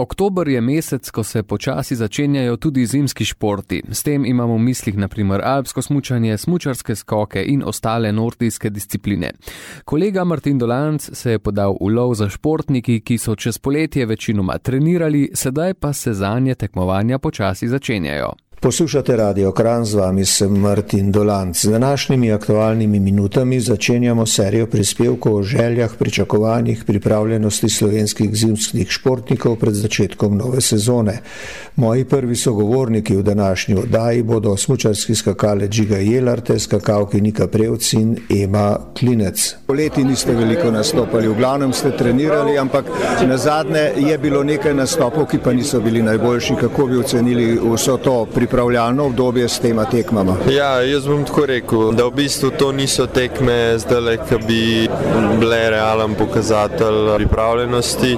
Oktober je mesec, ko se počasi začenjajo tudi zimski športi. S tem imamo v mislih naprimer alpsko smučanje, smučarske skoke in ostale nordijske discipline. Kolega Martin Dolanc se je podal v lov za športniki, ki so čez poletje večinoma trenirali, sedaj pa se zanje tekmovanja počasi začenjajo. Poslušate Radio Kran, z vami sem Martin Dolanc. Z današnjimi aktualnimi minutami začenjamo serijo prispevkov o željah, pričakovanjih, pripravljenosti slovenskih zimskih športnikov pred začetkom nove sezone. Moji prvi sogovorniki v današnji oddaji bodo smučarski skakalec Žiga Jelarte, skakalki Nika Prevc in Ema Klinec. Poleti niste veliko nastopali, v glavnem ste trenirali, ampak na zadnje je bilo nekaj nastopov, ki pa niso bili najboljši. Kako bi ocenili vso to pripravljenost? Pripravljalno obdobje s tema tekmama? Ja, jaz bom tako rekel, da v bistvu to niso tekme zdaj, ki bi bile realen pokazatelj pripravljenosti,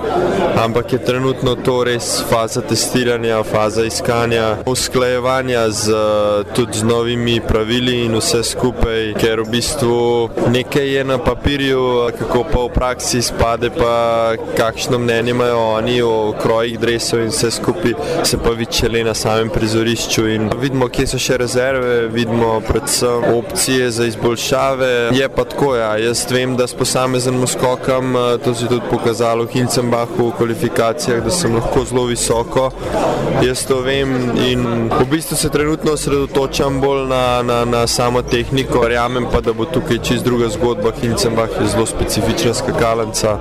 ampak je trenutno to res faza testiranja, faza iskanja, usklajevanja z, tudi z novimi pravili in vse skupaj, ker v bistvu nekaj je na papirju, kako pa v praksi spade, pa kakšno mnenje imajo oni o krojih dresov in vse skupaj se pa vičele na samem prizorišču igrišču in vidimo, kje so še rezerve, vidimo predvsem opcije za izboljšave. Je pa tako, ja, jaz vem, da s posameznim skokom, eh, to se je tudi pokazalo v Hincenbachu v kvalifikacijah, da sem lahko zelo visoko. Jaz to vem in v bistvu se trenutno osredotočam bolj na, na, na samo tehniko. Verjamem pa, da bo tukaj čist druga zgodba. Hincenbach je zelo specifična skakalnica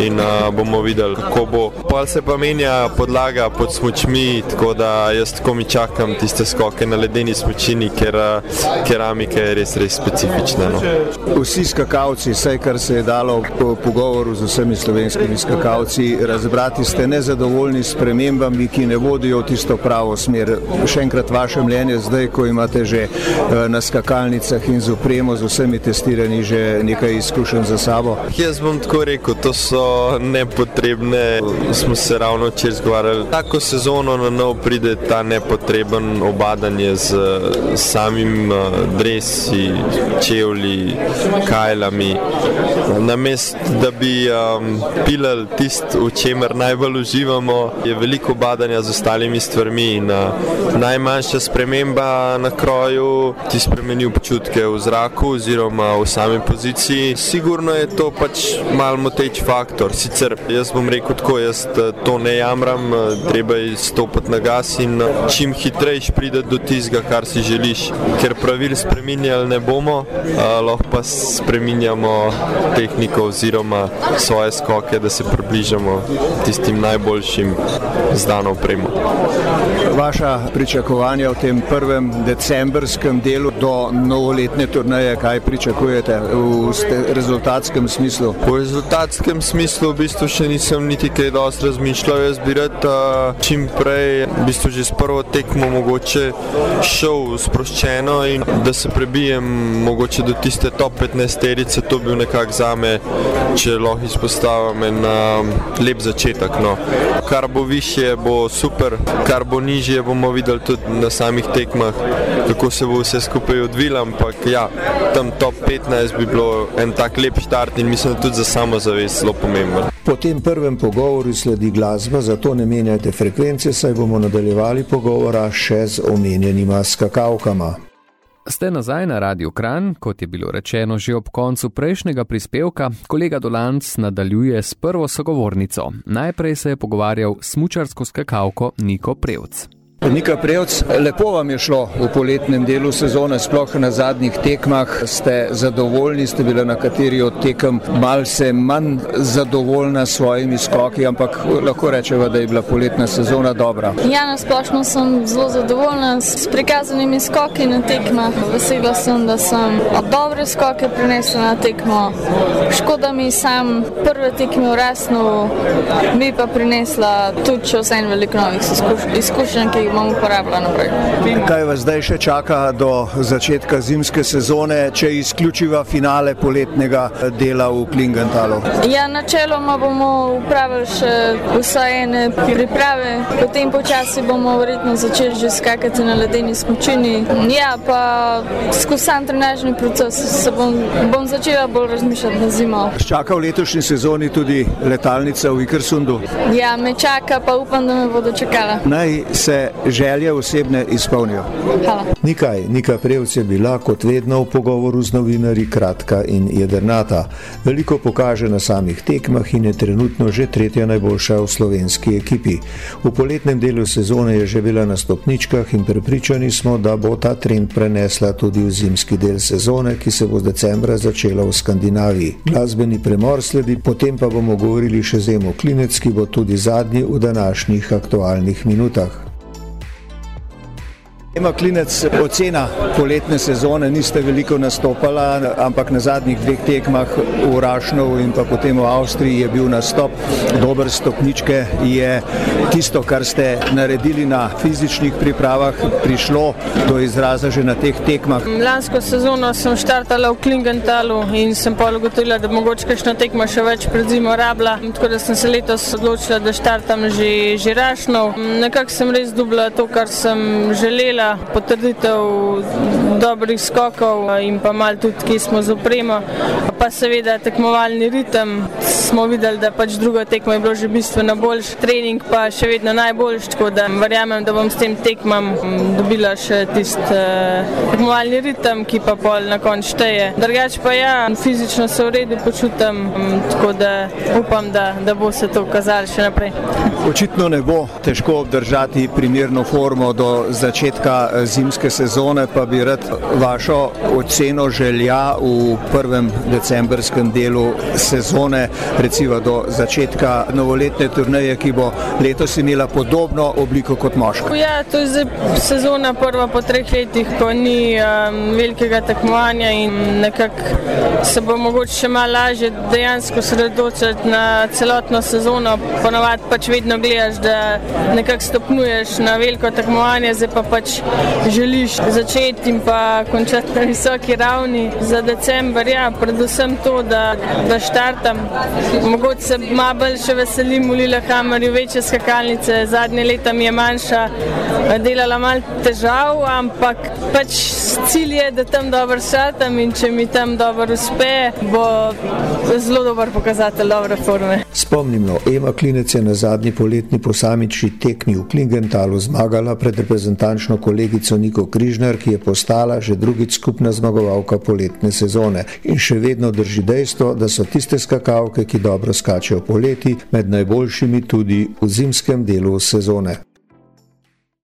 in a, bomo videli, kako bo. Pa se pa menja podlaga pod smočmi, tako da jaz tako mi čakam tam tiste skoke na ledeni smočini, ker keramika je res, res specifična. No. Vsi skakalci, vse kar se je dalo po pogovoru z vsemi slovenskimi skakalci, razbrati ste nezadovoljni s premembami, ki ne vodijo v tisto pravo smer. Še enkrat vaše mnenje zdaj, ko imate že eh, na skakalnicah in z upremo, z vsemi testiranji že nekaj izkušenj za sabo. Jaz bom tako rekel, to so nepotrebne, smo se ravno včeraj zgovarjali. Tako sezono na nov pride ta nepotreben potreben obadanje z samim eh, dresi, čevlji, kajlami. Namest, da bi um, pilali tisto, v čemer najbolj uživamo, je veliko obadanja z ostalimi stvarmi. In, uh, najmanjša sprememba na kroju ti spremeni občutke v zraku oziroma v sami poziciji. Sigurno je to pač mal moteč faktor. Sicer jaz bom rekel tako, jaz to ne jamram, treba je stopiti na gas in čim hitreje hitreje pride do tistega, kar si želiš. Ker pravil spremenjali ne bomo, lahko pa spremenjamo tehniko oziroma svoje skoke, da se približamo tistim najboljšim zdano opremo. Vaša pričakovanja v tem prvem decembrskem delu do novoletne turnaje, kaj pričakujete v rezultatskem smislu? V rezultatskem smislu v bistvu še nisem niti kaj dosti razmišljal. Jaz bi rad čim prej, v bistvu že s prvo tekmo mogoče šel sproščeno in da se prebijem mogoče do tiste top 15 terice, to bi bil nekak zame, če lahko izpostavim en lep začetek. No. Kar bo više, bo super, kar bo nižje, bomo videli tudi na samih tekmah, kako se bo vse skupaj odvilo, ampak ja, tam top 15 bi bilo en tak lep štart in mislim, da tudi za samozavest zelo pomemben. Po tem prvem pogovoru sledi glasba, zato ne menjajte frekvence, saj bomo nadaljevali pogovora še z omenjenima skakavkama. Ste nazaj na Radio Kran, kot je bilo rečeno že ob koncu prejšnjega prispevka, kolega Dolanc nadaljuje s prvo sogovornico. Najprej se je pogovarjal s mučarsko skakavko Niko Prevc. Nika Prevc, lepo vam je šlo v poletnem delu sezone, sploh na zadnjih tekmah. Ste zadovoljni, ste bili na kateri od tekem malce manj zadovoljna s svojimi skoki, ampak lahko rečemo, da je bila poletna sezona dobra. Ja, na splošno sem zelo zadovoljna s prikazanimi skoki na tekmah. Vesela sem, da sem dobre skoke prinesla na tekmo. Škoda mi sam prve tekme v Resnu, mi pa prinesla tudi vse en veliko novih izkušenj, ki jih bom uporabljala naprej. Kaj vas zdaj še čaka do začetka zimske sezone, če izključiva finale poletnega dela v Klingentalu? Ja, načeloma bomo upravili še vsaj ene priprave, potem počasi bomo verjetno začeli že skakati na ledeni smočini. Ja, pa skozi sam trenažni proces se bom, bom začela bolj razmišljati na zimo. Čaka v letošnji sezoni tudi letalnica v Ikersundu? Ja, me čaka, pa upam, da me bodo čakala. Naj se želje osebne izpolnijo. Hvala. Nikaj, Nika Prevc je bila kot vedno v pogovoru z novinarji kratka in jedrnata. Veliko pokaže na samih tekmah in je trenutno že tretja najboljša v slovenski ekipi. V poletnem delu sezone je že bila na stopničkah in prepričani smo, da bo ta trend prenesla tudi v zimski del sezone, ki se bo z decembra začela v Skandinaviji. Glasbeni premor sledi, potem pa bomo govorili še z Emo Klinec, ki bo tudi zadnji v današnjih aktualnih minutah. Ema Klinec, ocena poletne sezone, niste veliko nastopala, ampak na zadnjih dveh tekmah v Rašnovu in pa potem v Avstriji je bil nastop. Dober stopničke je tisto, kar ste naredili na fizičnih pripravah, prišlo do izraza že na teh tekmah. Lansko sezono sem štartala v Klingentalu in sem pa ugotovila, da mogoče kakšna tekma še več pred zimo rabla, tako da sem se letos odločila, da štartam že, že Rašnov. Nekako sem res dubla to, kar sem želela potrditev dobrih skokov in pa mal tudi, ki smo z opremo. Pa seveda tekmovalni ritem. Smo videli, da pač druga tekma je bilo že bistveno boljš, trening pa še vedno najboljš, tako da verjamem, da bom s tem tekmam dobila še tist uh, tekmovalni ritem, ki pa pol na konč šteje. Drugač pa ja, fizično se v redu počutam, tako da upam, da, da bo se to kazalo še naprej. Očitno ne bo težko obdržati primerno formo do začetka zimske sezone, pa bi rad vašo oceno želja v prvem decembrskem delu sezone, recimo do začetka novoletne turneje, ki bo letos imela podobno obliko kot moška. Ja, to je zdaj sezona prva po treh letih, ko ni um, velikega tekmovanja in nekako se bo mogoče še malo lažje dejansko sredočiti na celotno sezono. Ponovadi pač vedno gledaš, da nekako stopnjuješ na veliko tekmovanje, zdaj pa pač želiš začeti in pa končati na visoki ravni za decembr. Ja, predvsem to, da, da štartam. Mogoče se malo bolj še veselim v Lillehammerju, večje skakalnice, zadnje leta mi je manjša, delala malo težav, ampak pač cilj je, da tam dobro štartam in če mi tam dobro uspe, bo zelo dober pokazatelj dobre forme. Spomnimo, Ema Klinec je na zadnji poletni posamični tekmi v Klingentalu zmagala pred reprezentančno kolegico Niko Križnar, ki je postala že drugič skupna zmagovalka poletne sezone in še vedno drži dejstvo, da so tiste skakavke, ki dobro skačejo poleti, med najboljšimi tudi v zimskem delu sezone.